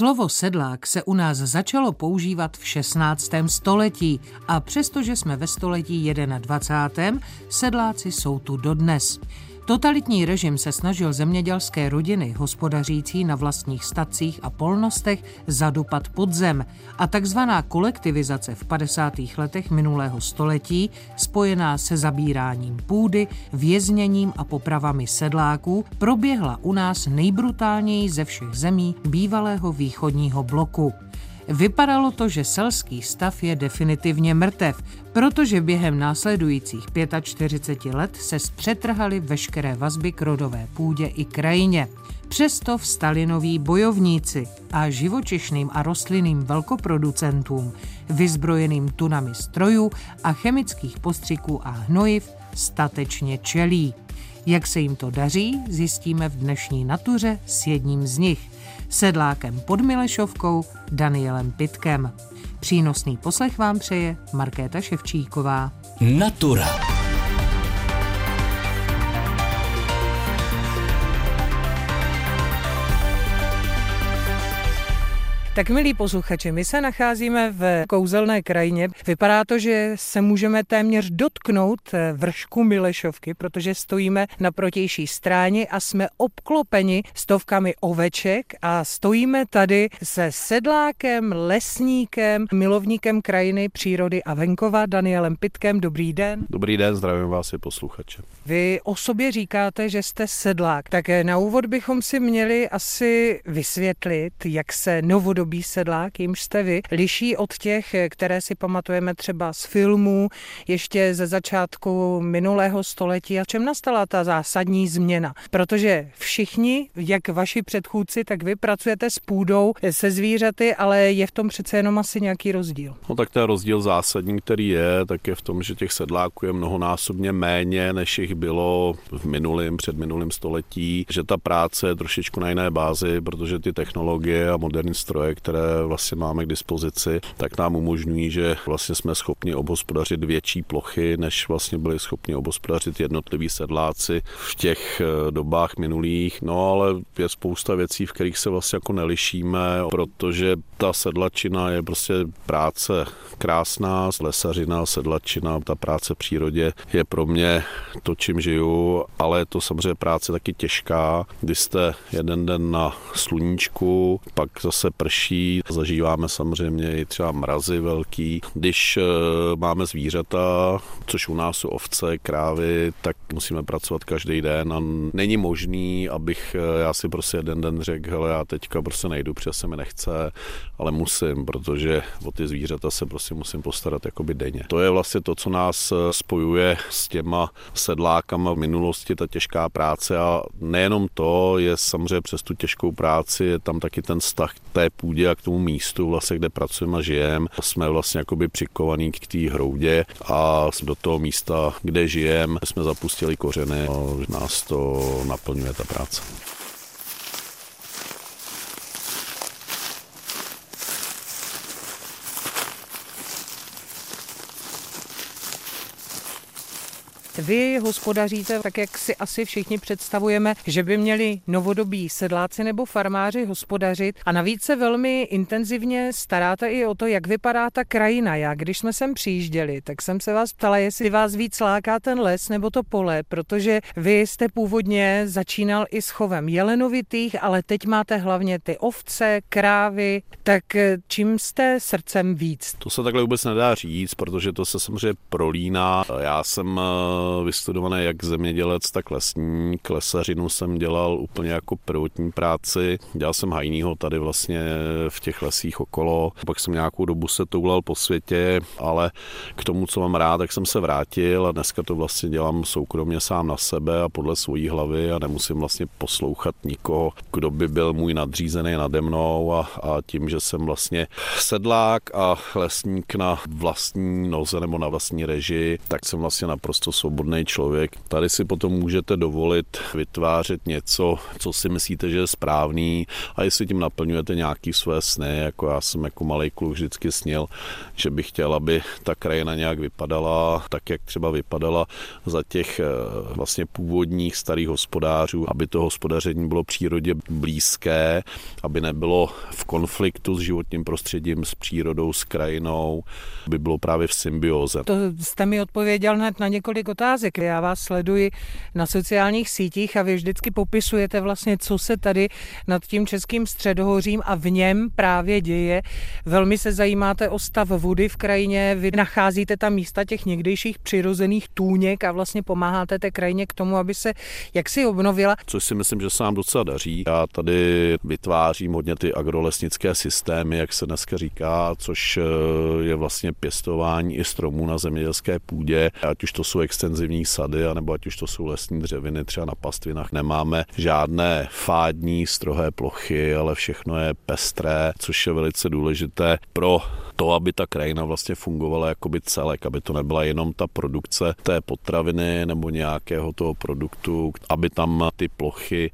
Slovo sedlák se u nás začalo používat v 16. století a přestože jsme ve století 21. sedláci jsou tu dodnes. Totalitní režim se snažil zemědělské rodiny, hospodařící na vlastních stacích a polnostech, zadupat pod zem a takzvaná kolektivizace v 50. letech minulého století, spojená se zabíráním půdy, vězněním a popravami sedláků, proběhla u nás nejbrutálněji ze všech zemí bývalého východního bloku. Vypadalo to, že selský stav je definitivně mrtev, protože během následujících 45 let se zpřetrhaly veškeré vazby k rodové půdě i krajině. Přesto vstali noví bojovníci a živočišným a rostlinným velkoproducentům, vyzbrojeným tunami strojů a chemických postřiků a hnojiv, statečně čelí. Jak se jim to daří, zjistíme v dnešní natuře s jedním z nich – sedlákem pod Milešovkou Danielem Pitkem. Přínosný poslech vám přeje Markéta Ševčíková. Natura. Tak milí posluchači, my se nacházíme v kouzelné krajině. Vypadá to, že se můžeme téměř dotknout eh, vršku Milešovky, protože stojíme na protější stráně a jsme obklopeni stovkami oveček a stojíme tady se sedlákem, lesníkem, milovníkem krajiny, přírody a venkova Danielem Pitkem. Dobrý den. Dobrý den, zdravím vás i posluchače. Vy o sobě říkáte, že jste sedlák, tak eh, na úvod bychom si měli asi vysvětlit, jak se novodobí období sedlák, jimž jste vy, liší od těch, které si pamatujeme třeba z filmů ještě ze začátku minulého století. A čem nastala ta zásadní změna? Protože všichni, jak vaši předchůdci, tak vy pracujete s půdou, se zvířaty, ale je v tom přece jenom asi nějaký rozdíl. No tak ten rozdíl zásadní, který je, tak je v tom, že těch sedláků je mnohonásobně méně, než jich bylo v minulém, předminulém století, že ta práce je trošičku na jiné bázi, protože ty technologie a moderní stroje, které vlastně máme k dispozici, tak nám umožňují, že vlastně jsme schopni obhospodařit větší plochy, než vlastně byli schopni obhospodařit jednotliví sedláci v těch eh, dobách minulých. No ale je spousta věcí, v kterých se vlastně jako nelišíme, protože ta sedlačina je prostě práce krásná, lesařina, sedlačina, ta práce v přírodě je pro mě to, čím žiju, ale je to samozřejmě práce taky těžká, kdy jste jeden den na sluníčku, pak zase prší zažíváme samozřejmě i třeba mrazy velký. Když eh, máme zvířata, což u nás jsou ovce, krávy, tak musíme pracovat každý den a není možný, abych eh, já si prostě jeden den řekl, hele, já teďka prostě nejdu, protože se mi nechce, ale musím, protože o ty zvířata se prostě musím postarat jakoby denně. To je vlastně to, co nás eh, spojuje s těma sedlákama v minulosti, ta těžká práce a nejenom to, je samozřejmě přes tu těžkou práci, je tam taky ten vztah té půdy půdě a k tomu místu, vlastně, kde pracujeme a žijeme. Jsme vlastně jakoby přikovaný k té hroudě a do toho místa, kde žijeme, jsme zapustili kořeny a nás to naplňuje ta práce. Vy hospodaříte tak, jak si asi všichni představujeme, že by měli novodobí sedláci nebo farmáři hospodařit a navíc se velmi intenzivně staráte i o to, jak vypadá ta krajina. Já, když jsme sem přijížděli, tak jsem se vás ptala, jestli vás víc láká ten les nebo to pole, protože vy jste původně začínal i s chovem jelenovitých, ale teď máte hlavně ty ovce, krávy, tak čím jste srdcem víc? To se takhle vůbec nedá říct, protože to se samozřejmě prolíná. Já jsem vystudovaný jak zemědělec, tak lesník. Lesařinu jsem dělal úplně jako prvotní práci. Dělal jsem hajního tady vlastně v těch lesích okolo. Pak jsem nějakou dobu se toulal po světě, ale k tomu, co mám rád, tak jsem se vrátil a dneska to vlastně dělám soukromně sám na sebe a podle svojí hlavy a nemusím vlastně poslouchat nikoho, kdo by byl můj nadřízený nade mnou a, a tím, že jsem vlastně sedlák a lesník na vlastní noze nebo na vlastní režii, tak jsem vlastně naprosto svobodný svobodný člověk. Tady si potom můžete dovolit vytvářet něco, co si myslíte, že je správný a jestli tím naplňujete nějaký své sny, jako já jsem jako malý kluk vždycky snil, že bych chtěl, aby ta krajina nějak vypadala tak, jak třeba vypadala za těch eh, vlastně původních starých hospodářů, aby to hospodaření bylo přírodě blízké, aby nebylo v konfliktu s životním prostředím, s přírodou, s krajinou, aby bylo právě v symbioze. To jste mi odpověděl hned na několik otázek. Já vás sleduji na sociálních sítích a vy vždycky popisujete vlastně, co se tady nad tím českým středohořím a v něm právě děje. Velmi se zajímáte o stav vody v krajině, vy nacházíte tam místa těch někdejších přirozených tůněk a vlastně pomáháte té krajině k tomu, aby se jaksi obnovila. Což si myslím, že se nám docela daří. Já tady vytvářím hodně ty agrolesnické systémy, jak se dneska říká, což eh, je vlastně pěstování i stromů na zemědělské půdě, ať už to jsou extenzivní sady, anebo ať už to jsou lesní dřeviny, třeba na pastvinách nemáme žádné fádní strohé plochy, ale všechno je pestré, což je velice důležité pro to, aby ta krajina vlastně fungovala jako by celek, aby to nebyla jenom ta produkce té potraviny nebo nějakého toho produktu, aby tam ty plochy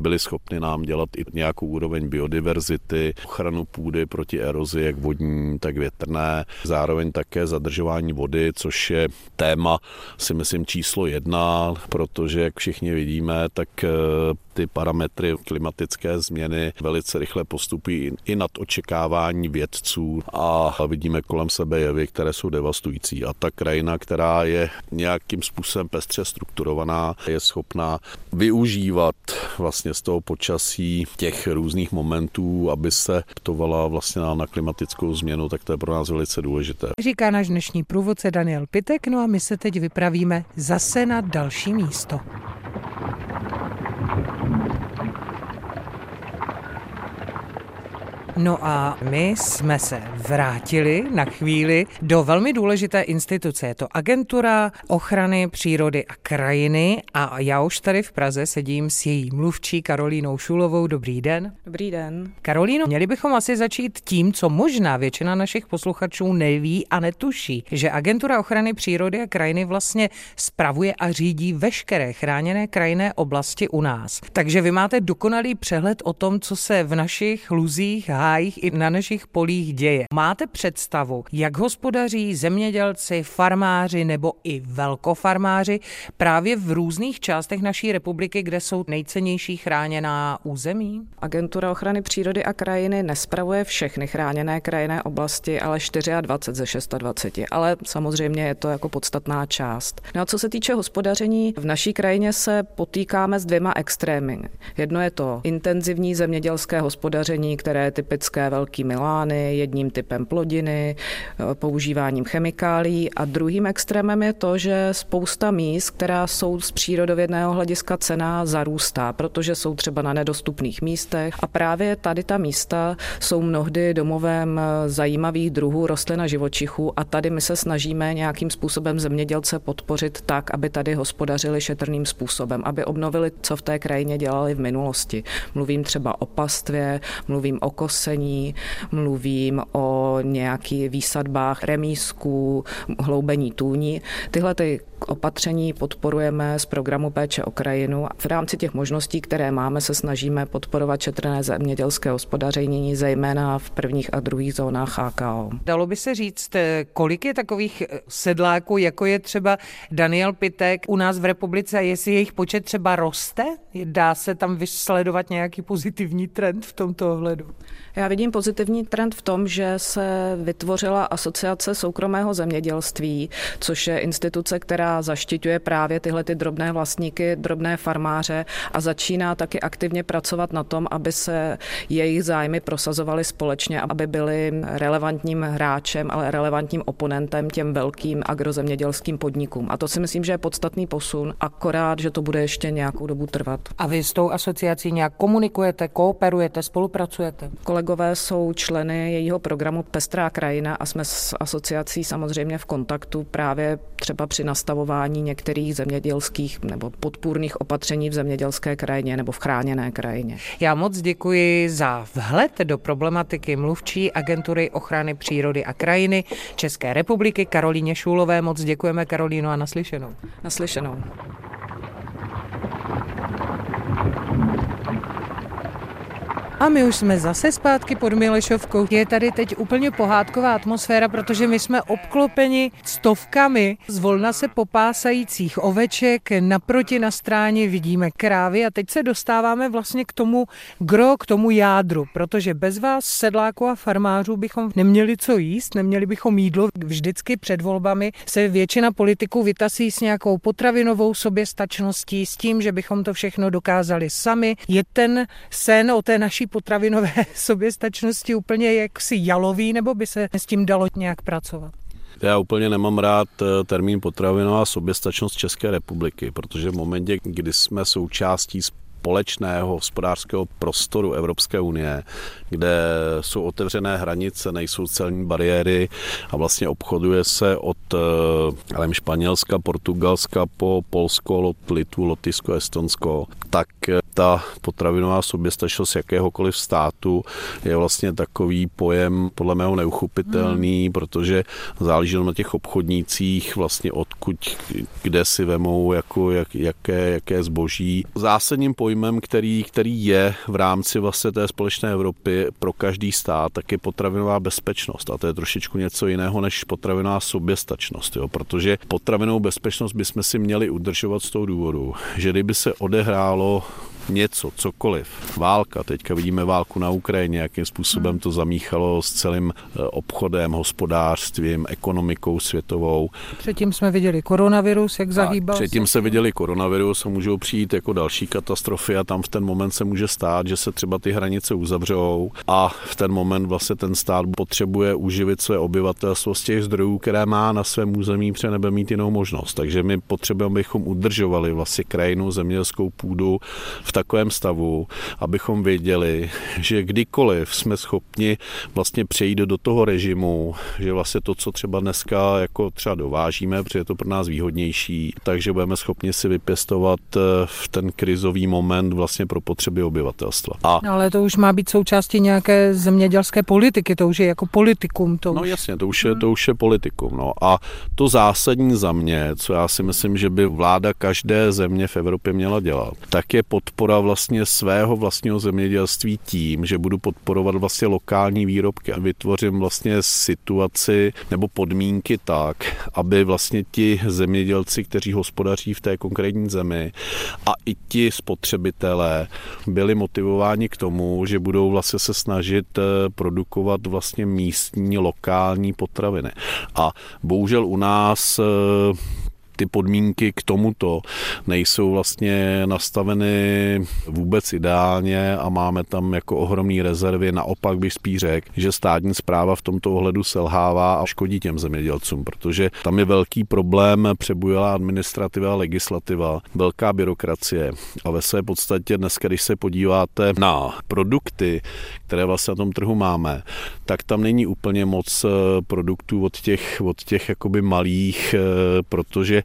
byly schopny nám dělat i nějakou úroveň biodiverzity, ochranu půdy proti erozi, jak vodní, tak větrné, zároveň také zadržování vody, což je téma, si myslím, číslo jedna, protože, jak všichni vidíme, tak eh, ty parametry klimatické změny velice rychle postupují i nad očekávání vědců a vidíme kolem sebe jevy, které jsou devastující. A ta krajina, která je nějakým způsobem pestře strukturovaná, je schopná využívat vlastně z toho počasí těch různých momentů, aby se ptovala vlastně na klimatickou změnu, tak to je pro nás velice důležité. Říká náš dnešní průvodce Daniel Pitek, no a my se teď vypravíme zase na další místo. No a my jsme se vrátili na chvíli do velmi důležité instituce. Je to Agentura ochrany přírody a krajiny a já už tady v Praze sedím s její mluvčí Karolínou Šulovou. Dobrý den. Dobrý den. Karolíno, měli bychom asi začít tím, co možná většina našich posluchačů neví a netuší, že Agentura ochrany přírody a krajiny vlastně spravuje a řídí veškeré chráněné krajinné oblasti u nás. Takže vy máte dokonalý přehled o tom, co se v našich luzích, hájích i na našich polích děje. Máte představu, jak hospodaří zemědělci, farmáři nebo i velkofarmáři právě v různých částech naší republiky, kde jsou nejcennější chráněná území? Agentura ochrany přírody a krajiny nespravuje všechny chráněné krajinné oblasti, ale 24 ze 26, ale samozřejmě je to jako podstatná část. No a co se týče hospodaření, v naší krajině se potýkáme s dvěma extrémy. Jedno je to intenzivní zemědělské hospodaření, které je typické velkými lány, jedním typem plodiny, eh, používáním chemikálií a druhým extrémem je to, že spousta míst, která jsou z přírodovědného hlediska cená, zarůstá, protože jsou třeba na nedostupných místech. A právě tady ta místa jsou mnohdy domovem eh, zajímavých druhů rostlin a živočichů. A tady my se snažíme nějakým způsobem zemědělce podpořit tak, aby tady hospodařili šetrným způsobem, aby obnovili, co v té krajině dělali v minulosti. Mluvím třeba o pastvě, mluvím o kosení, mluvím o nějakých výsadbách remísků, hloubení tůní. Tyhle ty opatření podporujeme z programu péče o krajinu. V rámci těch možností, které máme, se snažíme podporovat šetrné zemědělské hospodaření, zejména v prvních a druhých zónách HKO. Dalo by se říct, kolik je takových sedláků, jako je třeba Daniel Pitek u nás v republice, jestli jejich počet třeba roste? Dá se tam vysledovat nějaký pozitivní trend v tomto ohledu? Já vidím pozitivní trend v tom, že se vytvořila asociace soukromého zemědělství, což je instituce, která zaštiťuje právě tyhle ty drobné vlastníky, drobné farmáře a začíná taky aktivně pracovat na tom, aby se jejich zájmy prosazovaly společně, aby byli relevantním hráčem, ale relevantním oponentem těm velkým agrozemědělským podnikům. A to si myslím, že je podstatný posun, akorát, že to bude ještě nějakou dobu trvat. A vy s tou asociací nějak komunikujete, kooperujete, spolupracujete? Kole kolegové jsou členy jejího programu Pestrá krajina a jsme s asociací samozřejmě v kontaktu právě třeba při nastavování některých zemědělských nebo podpůrných opatření v zemědělské krajině nebo v chráněné krajině. Já moc děkuji za vhled do problematiky mluvčí agentury ochrany přírody a krajiny České republiky Karolíně Šulové. Moc děkujeme Karolínu a naslyšenou. Naslyšenou. A my už jsme zase zpátky pod Milešovkou. Je tady teď úplně pohádková atmosféra, protože my jsme obklopeni stovkami zvolna se popásajících oveček. Naproti na stráně vidíme krávy a teď se dostáváme vlastně k tomu gro, k tomu jádru, protože bez vás sedláků a farmářů bychom neměli co jíst, neměli bychom jídlo. Vždycky před volbami se většina politiků vytasí s nějakou potravinovou soběstačností, s tím, že bychom to všechno dokázali sami. Je ten sen o té naší potravinové soběstačnosti úplně jaksi jalový, nebo by se s tím dalo nějak pracovat? Já úplně nemám rád eh, termín potravinová soběstačnost České republiky, protože v momentě, kdy jsme součástí společného hospodářského prostoru Evropské unie, kde jsou otevřené hranice, nejsou celní bariéry a vlastně obchoduje se od ale Španělska, Portugalska po Polsko, Litvu, Lotyšsko, Estonsko, tak ta potravinová soběstačnost jakéhokoliv státu je vlastně takový pojem podle mého neuchopitelný, hmm. protože záleží na těch obchodnících vlastně odkud, kde si vemou jako jak, jaké, jaké zboží. Zásadním pojmem, který, který je v rámci vlastně té společné Evropy pro každý stát, tak je potravinová bezpečnost. A to je trošičku něco jiného než potravinová soběstačnost, jo, protože potravinovou bezpečnost bychom si měli udržovat z toho důvodu, že kdyby se odehrálo něco, cokoliv. Válka, teďka vidíme válku na Ukrajině, jakým způsobem to zamíchalo s celým eh, obchodem, hospodářstvím, ekonomikou světovou. Předtím jsme viděli koronavirus, jak zahýbal. předtím se viděli koronavirus a můžou přijít jako další katastrofy a tam v ten moment se může stát, že se třeba ty hranice uzavřou a v ten moment vlastně ten stát potřebuje uživit své obyvatelstvo z těch zdrojů, které má na svém území, protože nebe mít jinou možnost. Takže my potřebujeme, abychom udržovali vlastně krajinu, zemědělskou půdu v takovém stavu, abychom věděli, že kdykoliv jsme schopni vlastně přejít do toho režimu, že vlastně to, co třeba dneska jako třeba dovážíme, protože je to pro nás výhodnější, takže budeme schopni si vypěstovat eh, v ten krizový moment vlastně pro potřeby obyvatelstva. A no, ale to už má být součástí nějaké zemědělské politiky, to už je jako politikum. To no už... jasně, to už, je, to už je politikum. No. A to zásadní za mě, co já si myslím, že by vláda každé země v Evropě měla dělat, tak je podpora podpora vlastně svého vlastního zemědělství tím, že budu podporovat vlastně lokální výrobky a vytvořím vlastně situaci nebo podmínky tak, aby vlastně ti zemědělci, kteří hospodaří v té konkrétní zemi a i ti spotřebitelé byli motivováni k tomu, že budou vlastně se snažit eh, produkovat vlastně místní, lokální potraviny. A bohužel u nás eh, ty podmínky k tomuto nejsou vlastně nastaveny vůbec ideálně a máme tam jako ohromné rezervy. Naopak bych spíš řekl, že státní zpráva v tomto ohledu selhává a škodí těm zemědělcům, protože tam je velký problém přebujelá administrativa a legislativa, velká byrokracie a ve své podstatě dneska, když se podíváte na produkty, které vlastně na tom trhu máme, tak tam není úplně moc eh, produktů od těch, od těch jakoby malých, eh, protože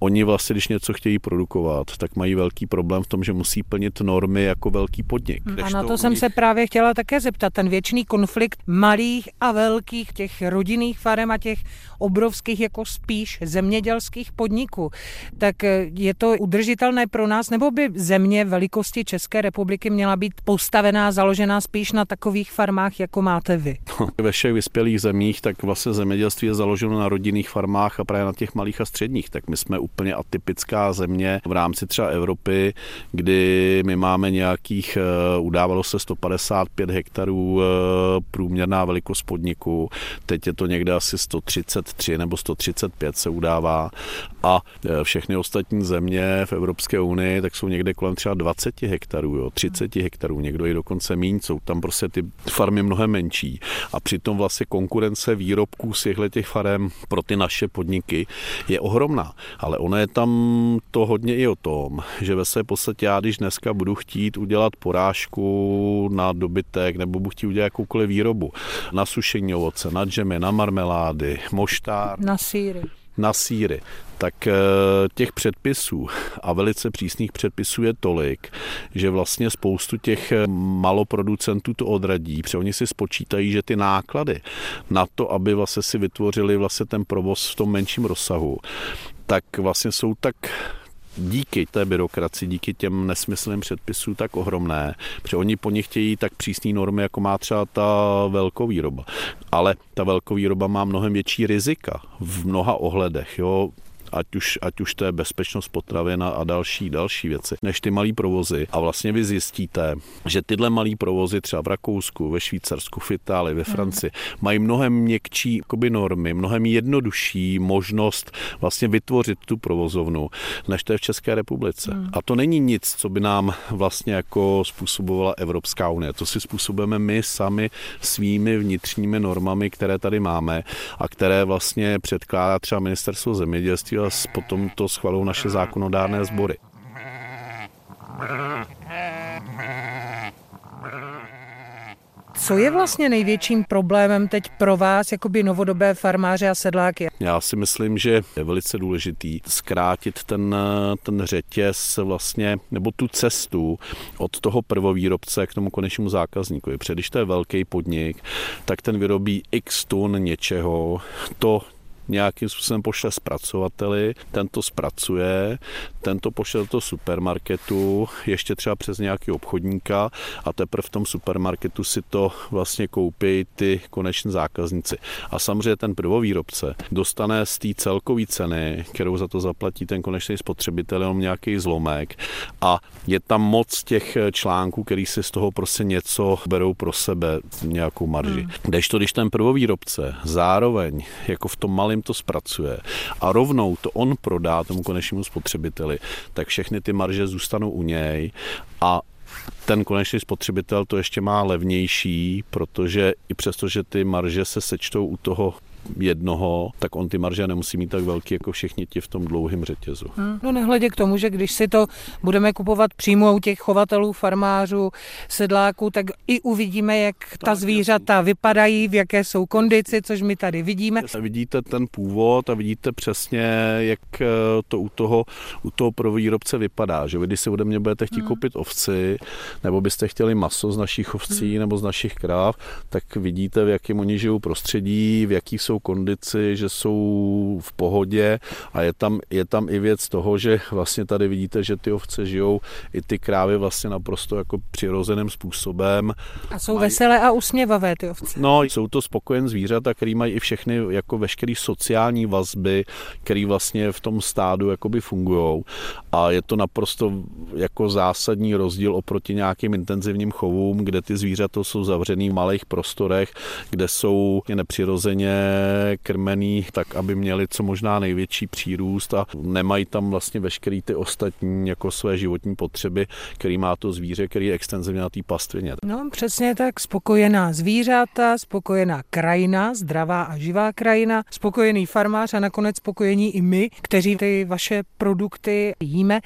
oni vlastně, když něco chtějí produkovat, tak mají velký problém v tom, že musí plnit normy jako velký podnik. A na to, to jsem oni... se právě chtěla také zeptat. Ten věčný konflikt malých a velkých těch rodinných farem a těch obrovských jako spíš zemědělských podniků. Tak eh, je to udržitelné pro nás, nebo by země velikosti České republiky měla být postavená, založená spíš na takových farmách, jako máte vy? Ve všech vyspělých zemích tak vlastně zemědělství je založeno na rodinných farmách a právě na těch malých a středních. Tak my jsme úplně atypická země v rámci třeba Evropy, kdy my máme nějakých, eh, udávalo se 155 hektarů eh, průměrná velikost podniku, teď je to někde asi 133 nebo 135 se udává. A eh, všechny ostatní země v Evropské unii tak jsou někde kolem třeba 20 hektarů, jo, 30 hektarů, někdo i dokonce míň, jsou tam prostě ty farmy mnohem menší. A přitom vlastně konkurence výrobků z těchto těch farem pro ty naše podniky je ohromná, ale ono je tam to hodně i o tom, že ve své podstatě já, když dneska budu chtít udělat porážku na dobytek nebo budu chtít udělat jakoukoliv výrobu, na sušení ovoce, na džemy, na marmelády, moštár, na síry. na síry, tak eh, těch předpisů a velice přísných předpisů je tolik, že vlastně spoustu těch eh, maloproducentů to odradí, protože oni si spočítají, že ty náklady na to, aby vlastně si vytvořili vlastně ten provoz v tom menším rozsahu, tak vlastně jsou tak díky té byrokracii, díky těm nesmyslným předpisům tak ohromné, protože oni po nich chtějí tak přísné normy, jako má třeba ta velkovýroba. Ale ta velkovýroba má mnohem větší rizika v mnoha ohledech. Jo ať už, ať už to je bezpečnost potravin a další, další věci, než ty malý provozy. A vlastně vy zjistíte, že tyhle malý provozy třeba v Rakousku, ve Švýcarsku, v Itálii, ve Francii hmm. mají mnohem měkčí jakoby, normy, mnohem jednodušší možnost vlastně vytvořit tu provozovnu, než to je v České republice. Hmm. A to není nic, co by nám vlastně jako způsobovala Evropská unie. To si způsobujeme my sami svými vnitřními normami, které tady máme a které vlastně předkládá třeba ministerstvo zemědělství a potom to schvalují naše zákonodárné sbory. Co je vlastně největším problémem teď pro vás, jakoby novodobé farmáře a sedláky? Já si myslím, že je velice důležitý zkrátit ten, ten řetěz vlastně, nebo tu cestu od toho prvovýrobce k tomu konečnému zákazníkovi. Protože když to je velký podnik, tak ten vyrobí x tun něčeho, to nějakým způsobem pošle zpracovateli, ten to zpracuje, ten to pošle do toho supermarketu, ještě třeba přes nějaký obchodníka a teprve v tom supermarketu si to vlastně koupí ty koneční zákazníci. A samozřejmě ten prvovýrobce dostane z té celkové ceny, kterou za to zaplatí ten konečný spotřebitel, jenom nějaký zlomek a je tam moc těch článků, který si z toho prostě něco berou pro sebe, nějakou marži. Hmm. Kdežto, když ten prvovýrobce zároveň jako v tom malém to zpracuje. A rovnou to on prodá tomu konečnému spotřebiteli, tak všechny ty marže zůstanou u něj. A ten konečný spotřebitel to ještě má levnější, protože i přesto, že ty marže se sečtou u toho jednoho, tak on ty marže nemusí mít tak velký jako všichni ti v tom dlouhém řetězu. Hmm. No nehledě k tomu, že když si to budeme kupovat přímo u těch chovatelů, farmářů, sedláků, tak i uvidíme, jak ta zvířata vypadají, v jaké jsou kondici, což my tady vidíme. Vidíte ten původ a vidíte přesně, jak eh, to u toho, u toho pro výrobce vypadá. Že vy, když si ode mě budete chtít hmm. koupit ovci, nebo byste chtěli maso z našich ovcí hmm. nebo z našich kráv, tak vidíte, v jakém oni žijou prostředí, v jakých jsou kondici, že jsou v pohodě a je tam, je tam i věc toho, že vlastně tady vidíte, že ty ovce žijou i ty krávy vlastně naprosto jako přirozeným způsobem. A jsou mají... veselé a usměvavé ty ovce. No, jsou to spokojen zvířata, který mají i všechny jako veškeré sociální vazby, které vlastně v tom stádu jakoby fungují. A je to naprosto jako zásadní rozdíl oproti nějakým intenzivním chovům, kde ty zvířata jsou zavřený v malých prostorech, kde jsou nepřirozeně krmený tak, aby měli co možná největší přírůst a nemají tam vlastně veškerý ty ostatní jako své životní potřeby, který má to zvíře, který je extenzivně na té pastvině. No přesně tak, spokojená zvířata, spokojená krajina, zdravá a živá krajina, spokojený farmář a nakonec spokojení i my, kteří ty vaše produkty jíme.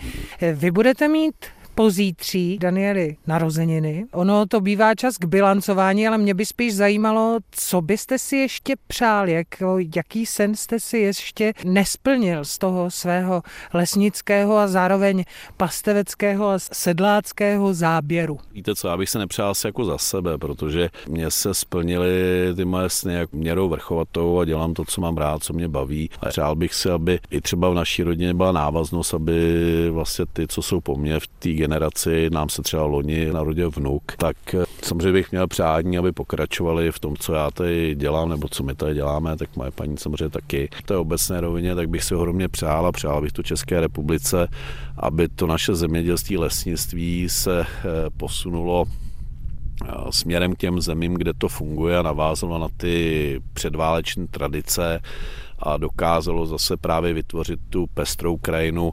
Vy budete mít pozítří Danieli narozeniny. Ono to bývá čas k bilancování, ale mě by spíš zajímalo, co byste si ještě přál, jak, jaký sen jste si ještě nesplnil z toho svého lesnického a zároveň pasteveckého a sedláckého záběru. Víte co, já bych se nepřál asi jako za sebe, protože mě se splnily ty moje sny jak měrou vrchovatou a dělám to, co mám rád, co mě baví. A přál bych si, aby i třeba v naší rodině byla návaznost, aby vlastně ty, co jsou po mně v té generaci, nám se třeba loni narodil vnuk, tak eh, samozřejmě bych měl přání, aby pokračovali v tom, co já tady dělám, nebo co my tady děláme, tak moje paní samozřejmě taky. V té obecné rovině, tak bych si ohromně přál a přál bych to České republice, aby to naše zemědělství, lesnictví se eh, posunulo směrem k těm zemím, kde to funguje a navázalo na ty předváleční tradice a dokázalo zase právě vytvořit tu pestrou krajinu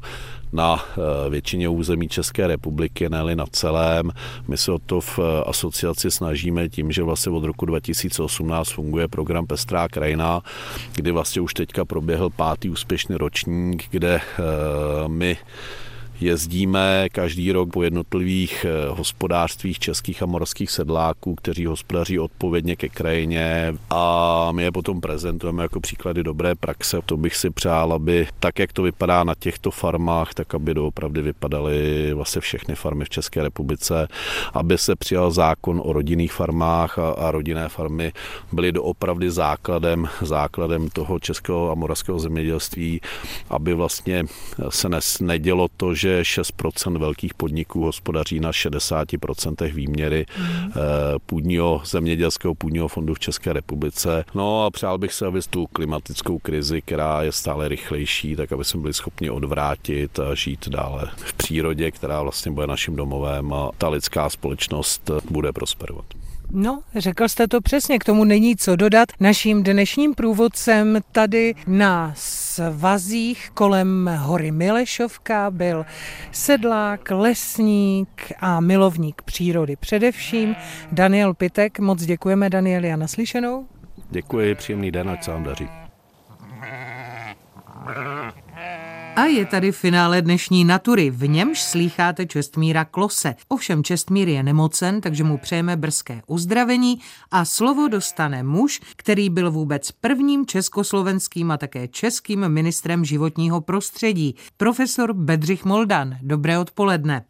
na eh, většině území České republiky, ne na celém. My se o to v eh, asociaci snažíme tím, že vlastně od roku 2018 funguje program Pestrá krajina, kdy vlastně už teďka proběhl pátý úspěšný ročník, kde eh, my Jezdíme každý rok po jednotlivých eh, hospodářstvích českých a morských sedláků, kteří hospodaří odpovědně ke krajině. A my je potom prezentujeme jako příklady dobré praxe. To bych si přál, aby tak, jak to vypadá na těchto farmách, tak aby doopravdy vypadaly vlastně všechny farmy v České republice, aby se přijal zákon o rodinných farmách a, a rodinné farmy byly doopravdy základem, základem toho českého a moravského zemědělství, aby vlastně se nes, nedělo to, že že 6% velkých podniků hospodaří na 60% výměry mm. půdního zemědělského půdního fondu v České republice. No a přál bych se, aby tu klimatickou krizi, která je stále rychlejší, tak aby jsme byli schopni odvrátit a žít dále v přírodě, která vlastně bude naším domovem a ta lidská společnost bude prosperovat. No, řekl jste to přesně, k tomu není co dodat. Naším dnešním průvodcem tady na svazích kolem hory Milešovka byl sedlák, lesník a milovník přírody. Především Daniel Pitek. Moc děkujeme Danieli a naslyšenou. Děkuji, příjemný den, ať se vám daří. A je tady finále dnešní natury, v němž slýcháte Čestmíra Klose. Ovšem Čestmír je nemocen, takže mu přejeme brzké uzdravení a slovo dostane muž, který byl vůbec prvním československým a také českým ministrem životního prostředí, profesor Bedřich Moldan. Dobré odpoledne.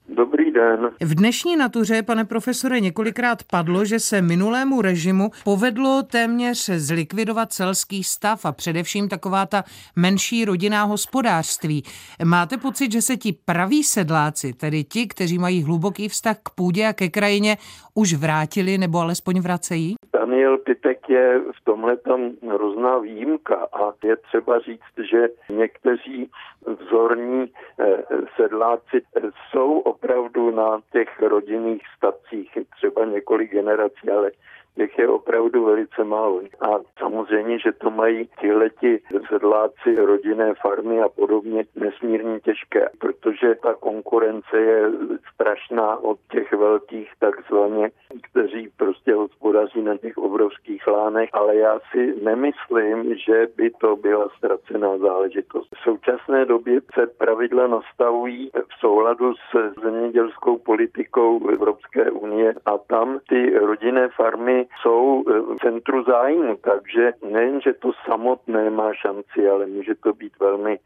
Den. V dnešní natuře, pane profesore, několikrát padlo, že se minulému režimu povedlo téměř zlikvidovat celský stav a především taková ta menší rodinná hospodářství. Máte pocit, že se ti praví sedláci, tedy ti, kteří mají hluboký vztah k půdě a ke krajině, už vrátili nebo alespoň vracejí? Daniel Pitek je v tomhle tam hrozná výjimka a je třeba říct, že někteří vzorní eh, sedláci jsou opravdu na těch rodinných stacích, třeba několik generací, ale těch je opravdu velice málo. A samozřejmě, že to mají tihleti sedláci, rodinné farmy a podobně nesmírně těžké, protože ta konkurence je strašná od těch velkých takzvaně, kteří prostě hospodaří na těch obrovských lánech, ale já si nemyslím, že by to byla ztracená záležitost. V současné době se pravidla nastavují v souladu s zemědělskou politikou Evropské unie a tam ty rodinné farmy jsou eh, v centru zájmu, takže nejen, že to samotné má šanci, ale může to být velmi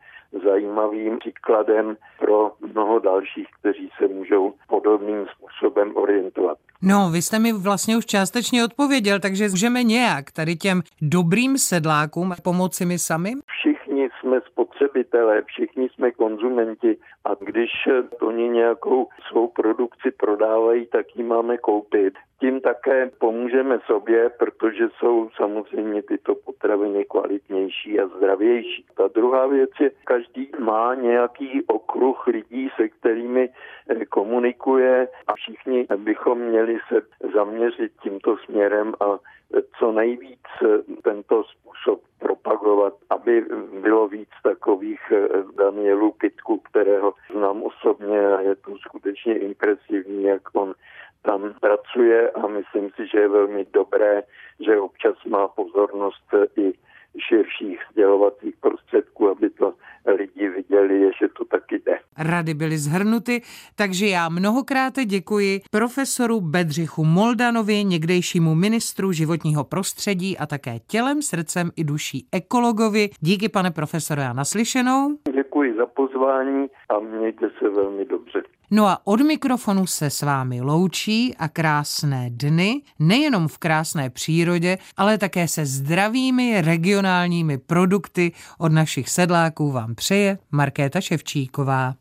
zajímavým příkladem pro mnoho dalších, kteří se můžou podobným způsobem orientovat. No, vy jste mi vlastně už částečně odpověděl, takže můžeme nějak tady těm dobrým sedlákům pomoci my sami? Všichni jsme spotřebitelé, všichni jsme konzumenti a když oni nějakou svou produkci prodávají, tak ji máme koupit. Tím také pomůžeme sobě, protože jsou samozřejmě tyto potraviny kvalitnější a zdravější. Ta druhá věc je, každý má nějaký okruh lidí, se kterými eh, komunikuje a všichni bychom měli se zaměřit tímto směrem a co nejvíc eh, tento způsob propagovat, aby bylo víc takových eh, Danielů Pitku, kterého znám osobně a je to skutečně impresivní, jak on pracuje a myslím si, že je velmi dobré, že občas má pozornost i širších sdělovacích prostředků, aby to lidi viděli, že to taky jde. Rady byly zhrnuty, takže já mnohokrát děkuji profesoru Bedřichu Moldanovi, někdejšímu ministru životního prostředí a také tělem, srdcem i duší ekologovi. Díky, pane profesore, a naslyšenou. Pozvání a mějte se velmi dobře. No a od mikrofonu se s vámi loučí a krásné dny, nejenom v krásné přírodě, ale také se zdravými regionálními produkty od našich sedláků vám přeje Markéta Ševčíková.